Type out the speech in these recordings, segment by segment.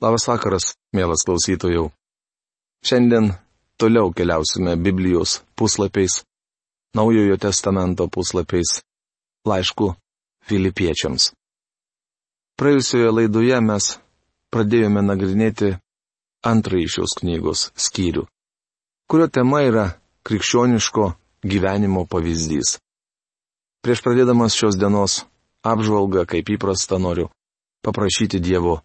Labas vakaras, mielas klausytojų. Šiandien toliau keliausime Biblijos puslapiais, Naujojo testamento puslapiais, laišku filipiečiams. Praėjusioje laidoje mes pradėjome nagrinėti antrąjį šios knygos skyrių, kurio tema yra krikščioniško gyvenimo pavyzdys. Prieš pradėdamas šios dienos apžvalgą, kaip įprasta, noriu paprašyti Dievo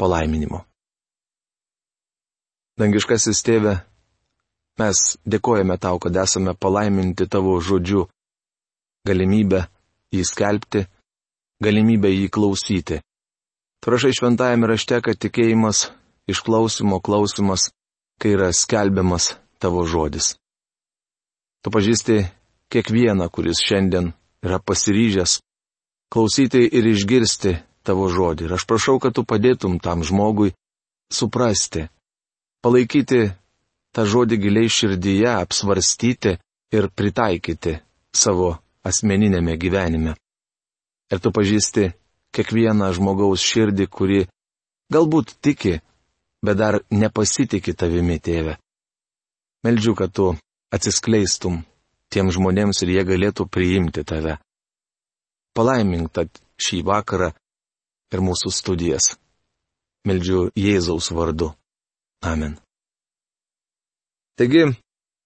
palaiminimo. Dangiškasis tėve, mes dėkojame tau, kad esame palaiminti tavo žodžiu, galimybę jį skelbti, galimybę jį klausyti. Prašai šventajame rašte, kad tikėjimas, išklausimo klausimas, kai yra skelbiamas tavo žodis. Tu pažįsti kiekvieną, kuris šiandien yra pasiryžęs klausyti ir išgirsti tavo žodį. Ir aš prašau, kad tu padėtum tam žmogui suprasti, palaikyti tą žodį giliai širdyje, apsvarstyti ir pritaikyti savo asmeninėme gyvenime. Ir tu pažįsti kiekvieną žmogaus širdį, kuri galbūt tiki, bet dar nepasitikė tavimi, tėve. Meldžiu, kad tu atsiskleistum tiem žmonėms ir jie galėtų priimti tave. Palaimink tad šį vakarą ir mūsų studijas. Meldžiu Jėzaus vardu. Amen. Taigi,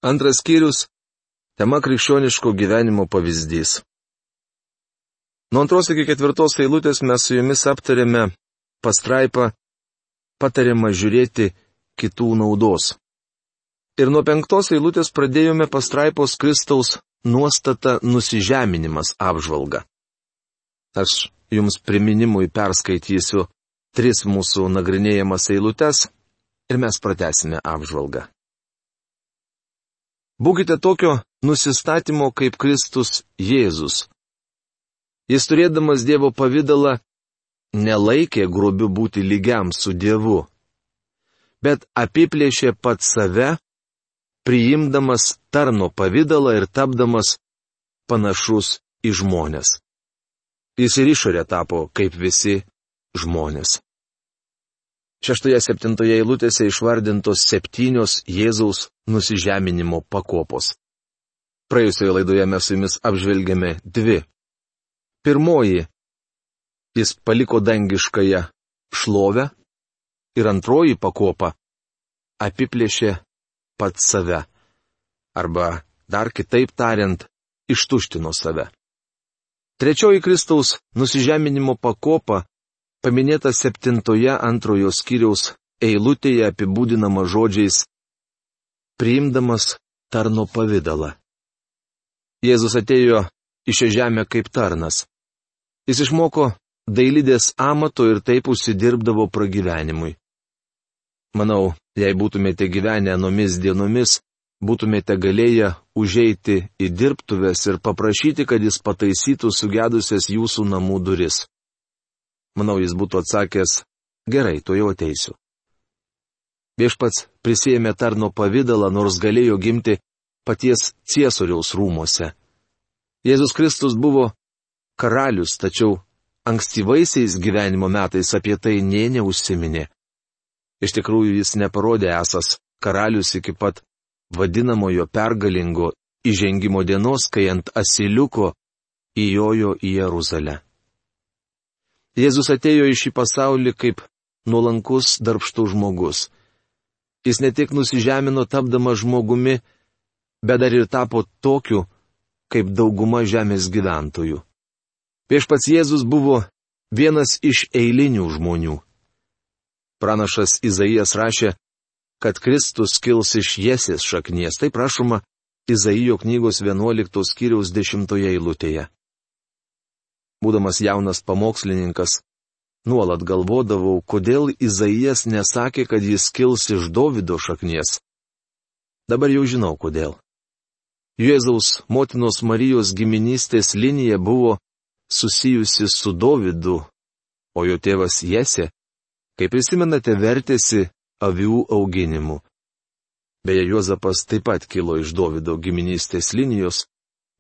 antras skyrius - tema krikščioniško gyvenimo pavyzdys. Nuo antros iki ketvirtos eilutės mes su jumis aptarėme pastraipą patariama žiūrėti kitų naudos. Ir nuo penktos eilutės pradėjome pastraipos Kristaus nuostata nusižeminimas apžvalgą. Aš jums priminimui perskaitysiu tris mūsų nagrinėjamas eilutes ir mes pratesime apžvalgą. Būkite tokio nusistatymo kaip Kristus Jėzus. Jis turėdamas Dievo pavydalą nelaikė grubiu būti lygiam su Dievu, bet apiplėšė pat save, priimdamas tarno pavydalą ir tapdamas panašus į žmonės. Jis ir išorė tapo kaip visi žmonės. Šeštoje septintoje eilutėse išvardintos septynios Jėzaus nusižeminimo pakopos. Praėjusioje laidoje mes su jumis apžvelgėme dvi. Pirmoji - jis paliko dangiškąją šlovę ir antroji pakopa - apiplėšė pats save. Arba, dar kitaip tariant, ištuštino save. Trečioji Kristaus nusižeminimo pakopa paminėta septintoje antrojo skyriaus eilutėje apibūdinama žodžiais priimdamas tarno pavydalą. Jėzus atėjo į šią žemę kaip tarnas. Jis išmoko dailydės amato ir taip užsidirbdavo pragyvenimui. Manau, jei būtumėte gyvenę anomis dienomis, būtumėte galėję užeiti į dirbtuves ir paprašyti, kad jis pataisytų sugedusias jūsų namų duris. Manau, jis būtų atsakęs, gerai, to jau ateisiu. Viešpats prisėmė tarno pavydalą, nors galėjo gimti paties ciesoriaus rūmose. Jėzus Kristus buvo karalius, tačiau ankstyvaisiais gyvenimo metais apie tai nė neužsiminė. Iš tikrųjų jis neparodė esas karalius iki pat vadinamojo pergalingo įžengimo dienos, kai ant asiliuko įjojo į Jeruzalę. Jėzus atėjo į šį pasaulį kaip nuolankus darbštų žmogus. Jis ne tik nusižemino tapdama žmogumi, bet dar ir tapo tokiu, kaip dauguma žemės gyventojų. Viešpats Jėzus buvo vienas iš eilinių žmonių. Pranašas Izaijas rašė, kad Kristus kils iš Jesės šaknies, tai prašoma Izaijo knygos 11 skyriaus 10 eilutėje. Būdamas jaunas pamokslininkas, nuolat galvodavau, kodėl Izaijas nesakė, kad jis kils iš Dovido šaknies. Dabar jau žinau kodėl. Jėzaus motinos Marijos giminystės linija buvo susijusi su Dovidu, o jo tėvas Jese, kaip prisimenate, vertėsi avių auginimu. Beje, Juozapas taip pat kilo iš Davido giminystės linijos,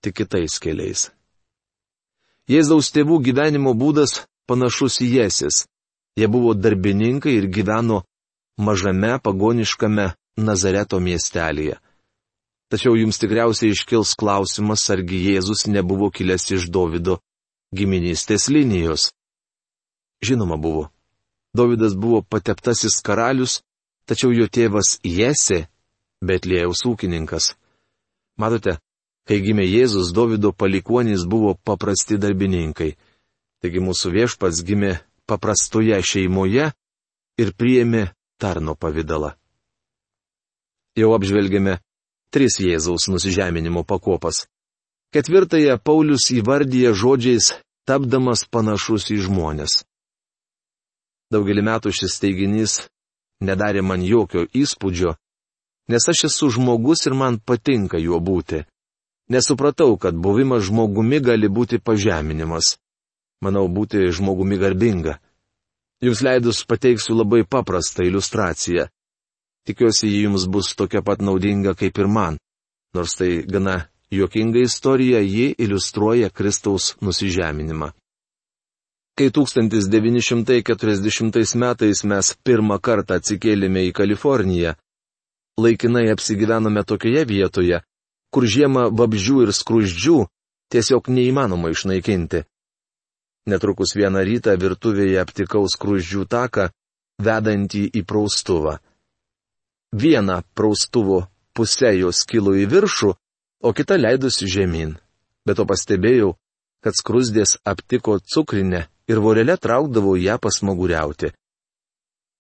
tik kitais keliais. Jėzaus tėvų gyvenimo būdas panašus į Jėsis. Jie buvo darbininkai ir gyveno mažame pagoniškame Nazareto miestelėje. Tačiau jums tikriausiai iškils klausimas, argi Jėzus nebuvo kilęs iš Davido giminystės linijos. Žinoma buvo. Davidas buvo pateptasis karalius, tačiau jo tėvas Jėse, Betlėjaus ūkininkas. Matote, kai gimė Jėzus, Davido palikuonys buvo paprasti darbininkai. Taigi mūsų viešpats gimė paprastoje šeimoje ir priėmė tarno pavydalą. Jau apžvelgėme tris Jėzaus nusižeminimo pakopas. Ketvirtąją Paulius įvardyja žodžiais, tapdamas panašus į žmonės. Daugelį metų šis teiginys nedarė man jokio įspūdžio, nes aš esu žmogus ir man patinka juo būti. Nesupratau, kad buvimas žmogumi gali būti pažeminimas. Manau, būti žmogumi garbinga. Jums leidus pateiksiu labai paprastą iliustraciją. Tikiuosi, ji jums bus tokia pat naudinga kaip ir man. Nors tai gana juokinga istorija, ji iliustruoja Kristaus nusižeminimą. Kai 1940 metais mes pirmą kartą atsikėlėme į Kaliforniją, laikinai apsigyvenome tokioje vietoje, kur žiemą vabžių ir skruždžių tiesiog neįmanoma išnaikinti. Netrukus vieną rytą virtuvėje aptikau skruždžių taką, vedantį į praustuvą vieną praustuvo pusę jos kilo į viršų, o kita leidusi žemyn. Bet to pastebėjau, kad skrusdės aptiko cukrinę ir vorelė traukdavo ją pasmaguriauti.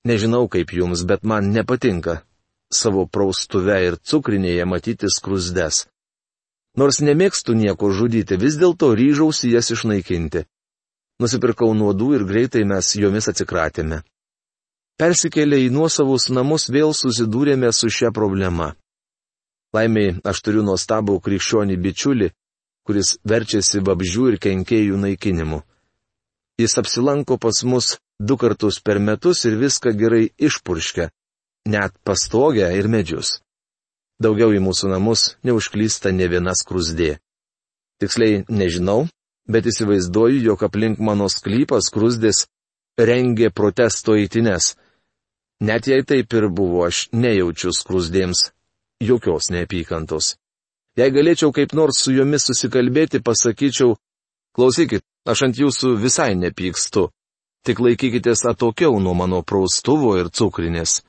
Nežinau kaip jums, bet man nepatinka savo praustuve ir cukrinėje matyti skrusdes. Nors nemėgstu nieko žudyti, vis dėlto ryžausi jas išnaikinti. Nusipirkau nuodų ir greitai mes jomis atsikratėme. Persikėlę į nuosavus namus vėl susidūrėme su šia problema. Laimiai, aš turiu nuostabų krikščionį bičiulį, kuris verčiasi vabžių ir kenkėjų naikinimu. Jis apsilanko pas mus du kartus per metus ir viską gerai išpurškia, net pastogę ir medžius. Daugiau į mūsų namus neužklysta ne viena skrusdė. Tiksliai nežinau, bet įsivaizduoju, jog aplink mano sklypą skrusdės rengė protesto įtines. Net jei taip ir buvo, aš nejaučiu skrusdėms jokios neapykantos. Jei galėčiau kaip nors su jomis susikalbėti, pasakyčiau, klausykit, aš ant jūsų visai nepykstu, tik laikykitės atokiau nuo mano praustuvo ir cukrinės.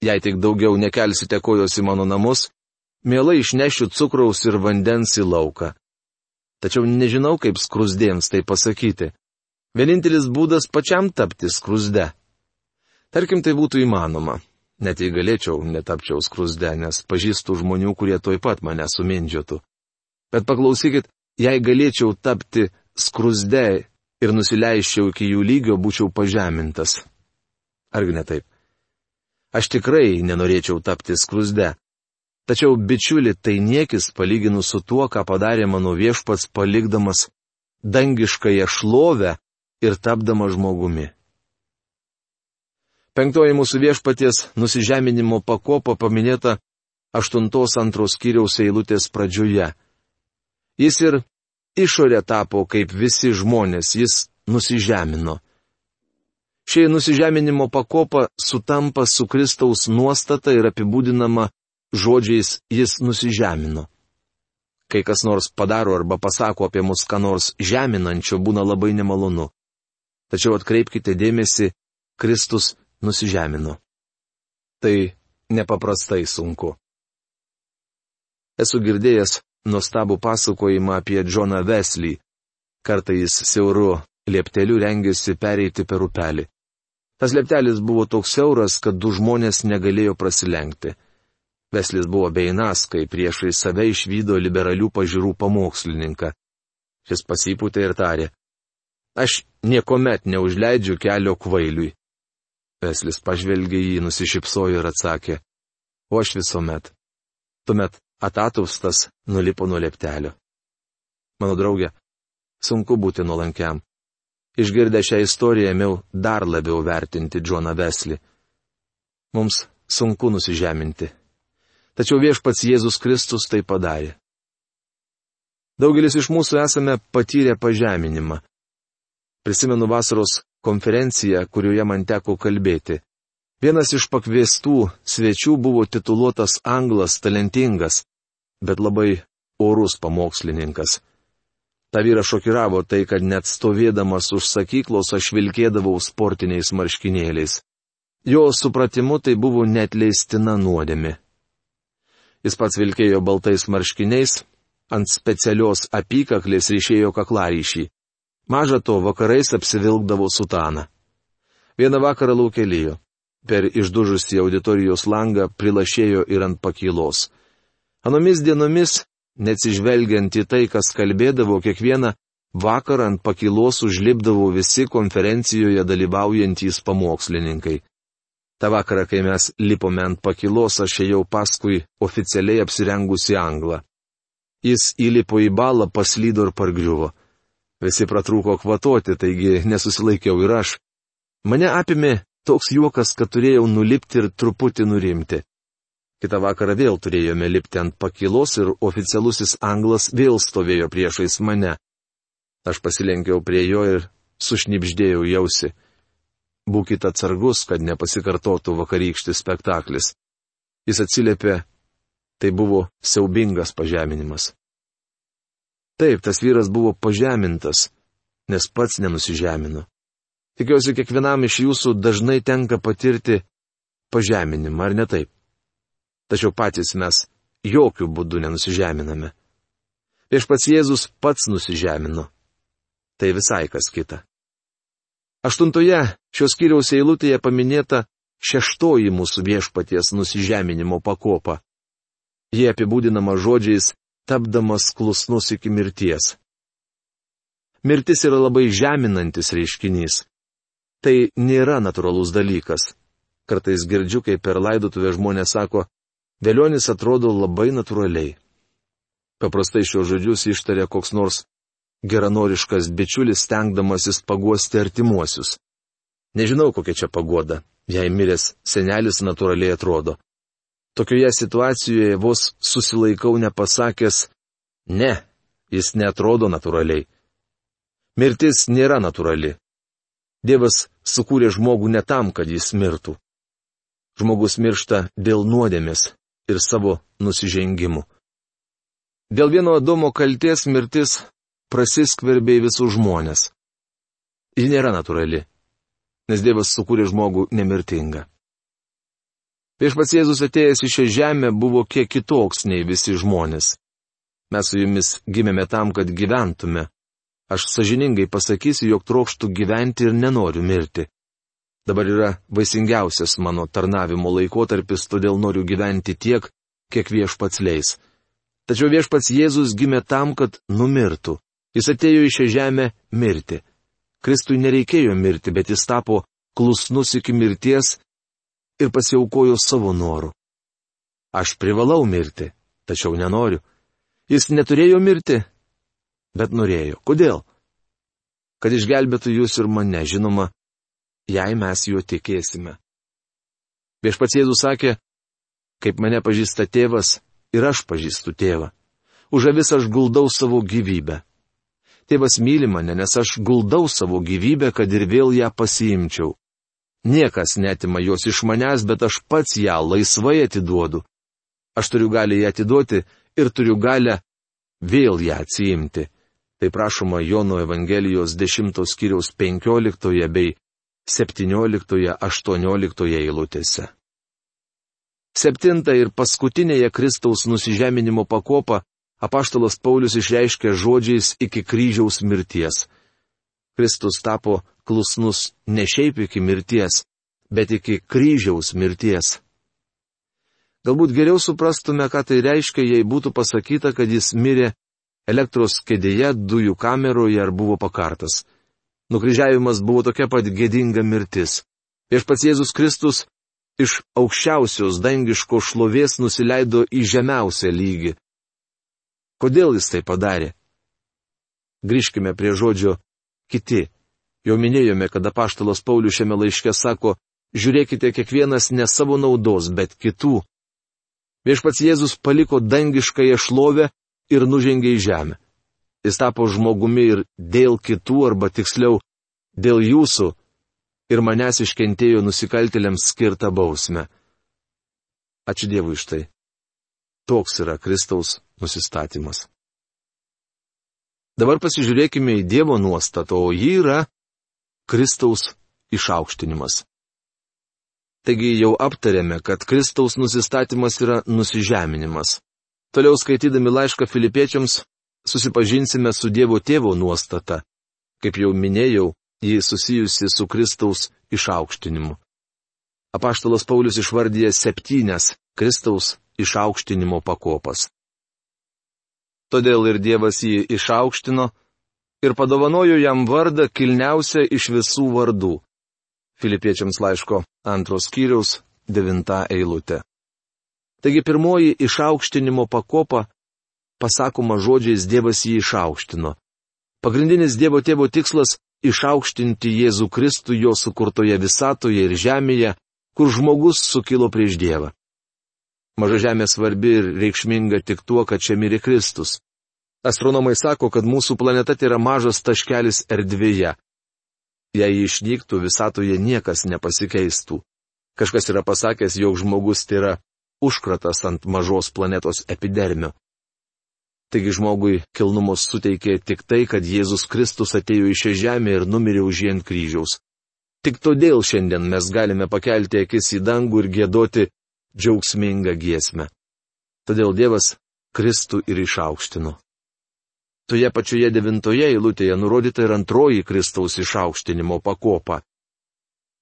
Jei tik daugiau nekelsite kojos į mano namus, mielai išnešiu cukraus ir vandens į lauką. Tačiau nežinau, kaip skrusdėms tai pasakyti. Vienintelis būdas pačiam tapti skrusde. Tarkim, tai būtų įmanoma. Net jei galėčiau, netapčiau skrusde, nes pažįstu žmonių, kurie toj pat mane sumindžiotų. Bet paklausykit, jei galėčiau tapti skrusde ir nusileiščiau iki jų lygio, būčiau pažemintas. Argi ne taip? Aš tikrai nenorėčiau tapti skrusde. Tačiau bičiuli tai niekis palyginus su tuo, ką padarė mano viešpats palikdamas dangiškąją šlovę ir tapdama žmogumi. Penktoji mūsų viešpaties nusižeminimo pakopa paminėta aštuntos antros kiriaus eilutės pradžioje. Jis ir išorė tapo kaip visi žmonės, jis nusižemino. Šie nusižeminimo pakopa sutampa su Kristaus nuostata ir apibūdinama žodžiais jis nusižemino. Kai kas nors padaro arba pasako apie mus ką nors žeminančio, būna labai nemalonu. Tačiau atkreipkite dėmesį, Kristus nusižemino. Tai nepaprastai sunku. Esu girdėjęs nuostabų pasakojimą apie Džoną Vesley. Kartą jis siauru liepteliu rengėsi pereiti per upelį. Tas lieptelis buvo toks siauras, kad du žmonės negalėjo prasilenkti. Veslis buvo beinas, kai priešai save išvydo liberalių pažiūrų pamokslininką. Šis pasipūtė ir tarė. Aš niekuomet neužleidžiu kelio kvailiui. Veslis pažvelgė jį, nusišypsojo ir atsakė. O aš visuomet. Tuomet atatuvstas nulipo nuo leptelio. Mano draugė, sunku būti nuolankiam. Išgirdę šią istoriją ėmiau dar labiau vertinti Džoną Veslį. Mums sunku nusižeminti. Tačiau viešpats Jėzus Kristus tai padarė. Daugelis iš mūsų esame patyrę pažeminimą. Prisimenu vasaros konferenciją, kurioje man teko kalbėti. Vienas iš pakviestų svečių buvo tituluotas anglas talentingas, bet labai orus pamokslininkas. Ta vyra šokiravo tai, kad net stovėdamas už sakyklos aš vilkėdavau sportiniais marškinėliais. Jo supratimu tai buvo net leistina nuodėmi. Jis pats vilkėjo baltais marškiniais, ant specialios apykaklės ryšėjo kaklaryšį. Maža to, vakarais apsivilkdavo sutaną. Vieną vakarą laukelėjo. Per išdužusį auditorijos langą prilašėjo ir ant pakylos. Anomis dienomis, neatsižvelgiant į tai, kas kalbėdavo, kiekvieną vakarą ant pakylos užlipdavo visi konferencijoje dalyvaujantys pamokslininkai. Ta vakarą, kai mes lipome ant pakylos, aš ėjau paskui oficialiai apsirengusi anglą. Jis įlipo į balą, paslydo ir pargriuvo. Visi pratrūko kvatoti, taigi nesusilaikiau ir aš. Mane apimė toks juokas, kad turėjau nulipti ir truputį nurimti. Kita vakarą vėl turėjome lipti ant pakilos ir oficialusis anglas vėl stovėjo priešais mane. Aš pasilenkiau prie jo ir sušnipždėjau jausi. Būkite atsargus, kad nepasikartotų vakarykštis spektaklis. Jis atsiliepė, tai buvo siaubingas pažeminimas. Taip, tas vyras buvo pažemintas, nes pats nenusižemino. Tikiuosi, kiekvienam iš jūsų dažnai tenka patirti pažeminimą, ar ne taip? Tačiau patys mes jokių būdų nenusižeminame. Viešpats Jėzus pats nusižemino. Tai visai kas kita. Aštuntoje šios kiriaus eilutėje paminėta šeštoji mūsų viešpaties nusižeminimo pakopa. Jie apibūdinama žodžiais tapdamas klusnus iki mirties. Mirtis yra labai žeminantis reiškinys. Tai nėra natūralus dalykas. Kartais girdžiu, kai per laidotuvę žmonės sako, vėlionis atrodo labai natūraliai. Paprastai šios žodžius ištarė koks nors geranoriškas bičiulis stengdamasis paguosti artimuosius. Nežinau, kokia čia pagoda, jei miręs senelis natūraliai atrodo. Tokioje situacijoje vos susilaikau nepasakęs, ne, jis netrodo natūraliai. Mirtis nėra natūrali. Dievas sukūrė žmogų ne tam, kad jis mirtų. Žmogus miršta dėl nuodėmės ir savo nusižengimų. Dėl vieno Adomo kalties mirtis prasiskverbė į visus žmonės. Ji nėra natūrali, nes Dievas sukūrė žmogų nemirtingą. Viešpats Jėzus atėjęs į šią žemę buvo kiek kitoks nei visi žmonės. Mes su jumis gimėme tam, kad gyventume. Aš sažiningai pasakysiu, jog trokštų gyventi ir nenoriu mirti. Dabar yra vaisingiausias mano tarnavimo laikotarpis, todėl noriu gyventi tiek, kiek viešpats leis. Tačiau viešpats Jėzus gimė tam, kad numirtų. Jis atėjo į šią žemę mirti. Kristui nereikėjo mirti, bet jis tapo klusnus iki mirties ir pasiaukojo savo noru. Aš privalau mirti, tačiau nenoriu. Jis neturėjo mirti, bet norėjo. Kodėl? Kad išgelbėtų jūs ir mane, žinoma, jei mes juo tikėsime. Viešpats Jėzus sakė, kaip mane pažįsta tėvas, ir aš pažįstu tėvą. Už avis aš guldau savo gyvybę. Tėvas myli mane, nes aš guldau savo gyvybę, kad ir vėl ją pasiimčiau. Niekas netima jos iš manęs, bet aš pats ją laisvai atiduodu. Aš turiu galę ją atiduoti ir turiu galę vėl ją atsiimti. Tai prašoma Jono Evangelijos 10 skyriaus 15 bei 17-18 eilutėse. Septinta ir paskutinėje Kristaus nusižeminimo pakopa apaštalas Paulius išreiškia žodžiais iki kryžiaus mirties. Kristus tapo klusnus ne šiaip iki mirties, bet iki kryžiaus mirties. Galbūt geriau suprastume, ką tai reiškia, jei būtų pasakyta, kad jis mirė elektros kėdėje, dujų kameroje ar buvo pakartas. Nukryžiavimas buvo tokia pat gėdinga mirtis. Vieš pats Jėzus Kristus iš aukščiausios dangiško šlovės nusileido į žemiausią lygį. Kodėl jis tai padarė? Grįžkime prie žodžio kiti. Jau minėjome, kad apaštalos Paulius šiame laiške sako, žiūrėkite kiekvienas ne savo naudos, bet kitų. Viešpats Jėzus paliko dangiškąją šlovę ir nužengė į žemę. Jis tapo žmogumi ir dėl kitų, arba tiksliau, dėl jūsų, ir manęs iškentėjo nusikaltėliams skirtą bausmę. Ačiū Dievui iš tai. Toks yra Kristaus nusistatymas. Dabar pasižiūrėkime į Dievo nuostatą, o ji yra Kristaus išaukštinimas. Taigi jau aptarėme, kad Kristaus nusistatymas yra nusižeminimas. Toliau skaitydami laišką filipiečiams susipažinsime su Dievo tėvo nuostata. Kaip jau minėjau, ji susijusi su Kristaus išaukštinimu. Apaštalas Paulius išvardyja septynes Kristaus išaukštinimo pakopas. Todėl ir Dievas jį išaukštino ir padovanojo jam vardą kilniausią iš visų vardų. Filipiečiams laiško antros skyriaus devinta eilutė. Taigi pirmoji išaukštinimo pakopa pasakoma žodžiais Dievas jį išaukštino. Pagrindinis Dievo tėvo tikslas - išaukštinti Jėzų Kristų jo sukurtoje visatoje ir žemėje, kur žmogus sukilo prieš Dievą. Maža žemė svarbi ir reikšminga tik tuo, kad čia mirė Kristus. Astronomai sako, kad mūsų planeta tai yra mažas taškelis erdvėje. Jei išnyktų, visatoje niekas nepasikeistų. Kažkas yra pasakęs, jog žmogus tai yra užkratas ant mažos planetos epidermio. Taigi žmogui kilnumos suteikė tik tai, kad Jėzus Kristus atėjo į šią žemę ir numirė už jį ant kryžiaus. Tik todėl šiandien mes galime pakelti akis į dangų ir gėdoti džiaugsmingą giesmę. Todėl Dievas Kristų ir išaukštino. Toje pačioje devintoje eilutėje nurodyta ir antroji Kristaus išaukštinimo pakopa.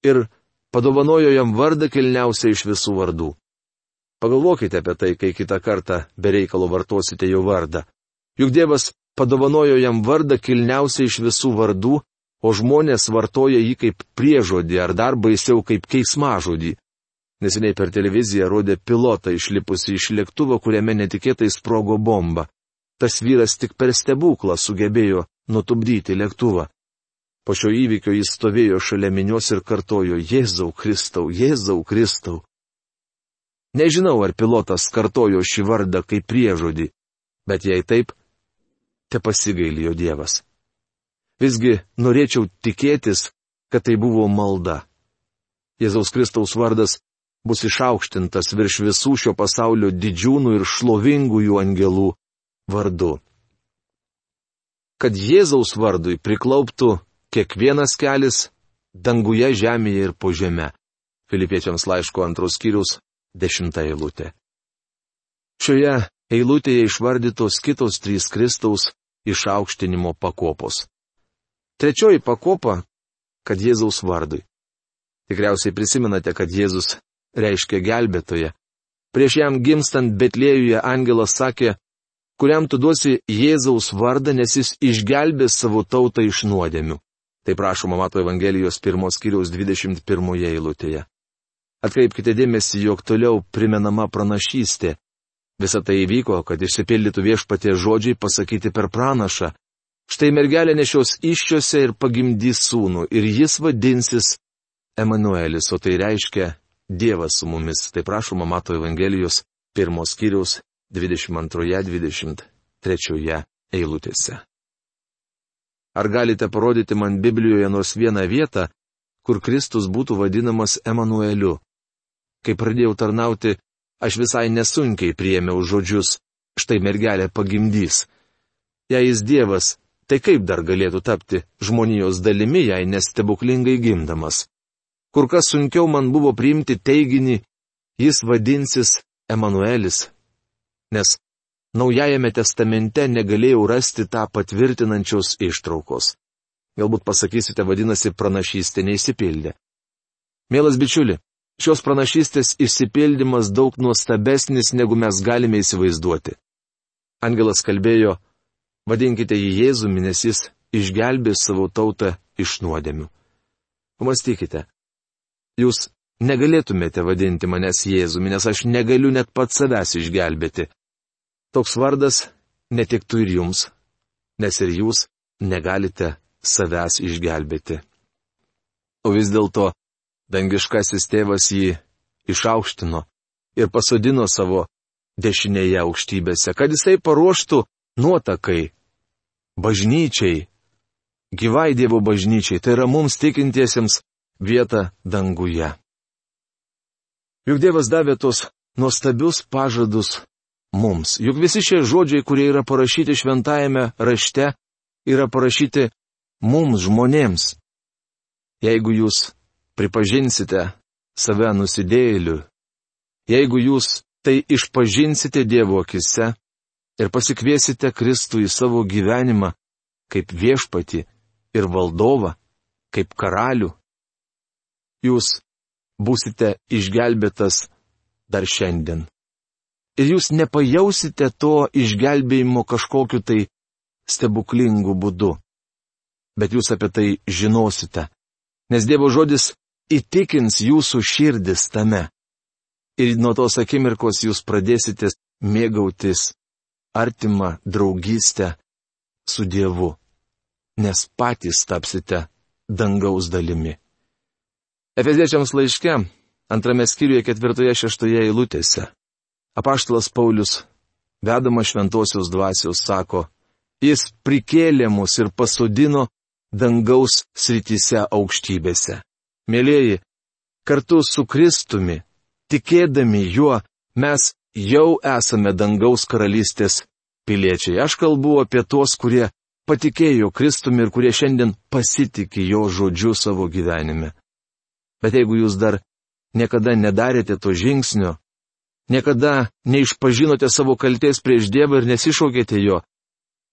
Ir padovanojo jam vardą kilniausią iš visų vardų. Pagalvokite apie tai, kai kitą kartą bereikalo vartosite jo vardą. Juk Dievas padovanojo jam vardą kilniausiai iš visų vardų, o žmonės vartoja jį kaip priežodį ar dar baisiau kaip keismažodį. Neseniai per televiziją rodė pilotą išlipusi iš lėktuvo, kuriame netikėtai sprogo bomba. Tas vyras tik per stebuklą sugebėjo nutupdyti lėktuvą. Po šio įvykio jis stovėjo šalia minios ir kartojo Jėzau Kristau, Jėzau Kristau. Nežinau, ar pilotas kartojo šį vardą kaip priežodį, bet jei taip, te pasigailijo Dievas. Visgi norėčiau tikėtis, kad tai buvo malda. Jėzaus Kristaus vardas bus išaukštintas virš visų šio pasaulio didžiūnų ir šlovingųjų angelų vardu. Kad Jėzaus vardui priklauptų kiekvienas kelias danguje, žemėje ir po žemę. Filipiečiams laiško antros skyrius dešimta eilutė. Šioje eilutėje išvardytos kitos trys Kristaus išaukštinimo pakopos. Trečioji pakopa - kad Jėzaus vardui. Tikriausiai prisimenate, kad Jėzus reiškia gelbėtoje. Prieš jam gimstant Betlėjuje angelas sakė, kuriam tu duosi Jėzaus vardą, nes jis išgelbės savo tautą iš nuodėmių. Tai prašoma Mato Evangelijos pirmos kiriaus 21 eilutėje. Atkreipkite dėmesį, jog toliau primenama pranašystė. Visą tai įvyko, kad išsipildytų viešpatie žodžiai pasakyti per pranašą. Štai mergelė nešios iššiose ir pagimdys sūnų, ir jis vadinsis Emanuelis, o tai reiškia Dievas su mumis. Tai prašoma Mato Evangelijos pirmos kiriaus 22-23 eilutėse. Ar galite parodyti man Biblijoje nors vieną vietą, kur Kristus būtų vadinamas Emanueliu? Kai pradėjau tarnauti, aš visai nesunkiai priėmiau žodžius, štai mergelė pagimdys. Jei jis Dievas, tai kaip dar galėtų tapti žmonijos dalimi, jei nestebuklingai gimdamas? Kur kas sunkiau man buvo priimti teiginį, jis vadinsis Emanuelis. Nes Naujajame testamente negalėjau rasti tą patvirtinančios ištraukos. Galbūt pasakysite, vadinasi, pranašystė neįsipildė. Mielas bičiuli, Šios pranašystės išsipildymas daug nuostabesnis, negu mes galime įsivaizduoti. Angelas kalbėjo, vadinkite jį Jėzumi, nes jis išgelbės savo tautą iš nuodėmių. Pamastykite, jūs negalėtumėte vadinti manęs Jėzumi, nes aš negaliu net pats savęs išgelbėti. Toks vardas netiktų ir jums, nes ir jūs negalite savęs išgelbėti. O vis dėlto Dangiškasis tėvas jį išaukštino ir pasodino savo dešinėje aukštybėse, kad jisai paruoštų nuotakai, bažnyčiai, gyvai Dievo bažnyčiai, tai yra mums tikintiesiems vietą danguje. Juk Dievas davė tos nuostabius pažadus mums. Juk visi šie žodžiai, kurie yra parašyti šventajame rašte, yra parašyti mums žmonėms. Jeigu jūs pripažinsite save nusidėjėliu, jeigu jūs tai išpažinsite Dievo akise ir pasikviesite Kristų į savo gyvenimą kaip viešpati ir valdovą, kaip karalių, jūs būsite išgelbėtas dar šiandien. Ir jūs nepajausite to išgelbėjimo kažkokiu tai stebuklingu būdu. Bet jūs apie tai žinosite, nes Dievo žodis įtikins jūsų širdis tame. Ir nuo tos akimirkos jūs pradėsite mėgautis artimą draugystę su Dievu, nes patys tapsite dangaus dalimi. Efeziečiams laiške, antrame skyriuje ketvirtoje šeštoje eilutėse, apaštalas Paulius, vedama šventosios dvasios, sako, jis prikėlė mus ir pasodino dangaus srityse aukštybėse. Mėlyjeji, kartu su Kristumi, tikėdami juo, mes jau esame dangaus karalystės piliečiai. Aš kalbu apie tuos, kurie patikėjo Kristumi ir kurie šiandien pasitikė jo žodžiu savo gyvenime. Bet jeigu jūs dar niekada nedarėte to žingsnio, niekada neišpažinote savo kalties prieš Dievą ir nesišaukėte jo,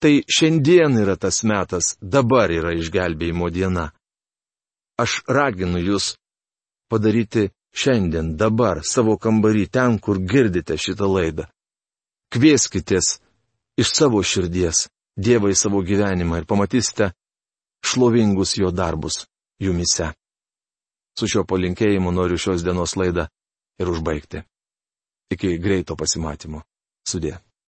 tai šiandien yra tas metas, dabar yra išgelbėjimo diena. Aš raginu jūs padaryti šiandien, dabar, savo kambarį, ten, kur girdite šitą laidą. Kvieskitės iš savo širdies Dievą į savo gyvenimą ir pamatysite šlovingus jo darbus jumise. Su šiuo palinkėjimu noriu šios dienos laidą ir užbaigti. Iki greito pasimatymo. Sudė.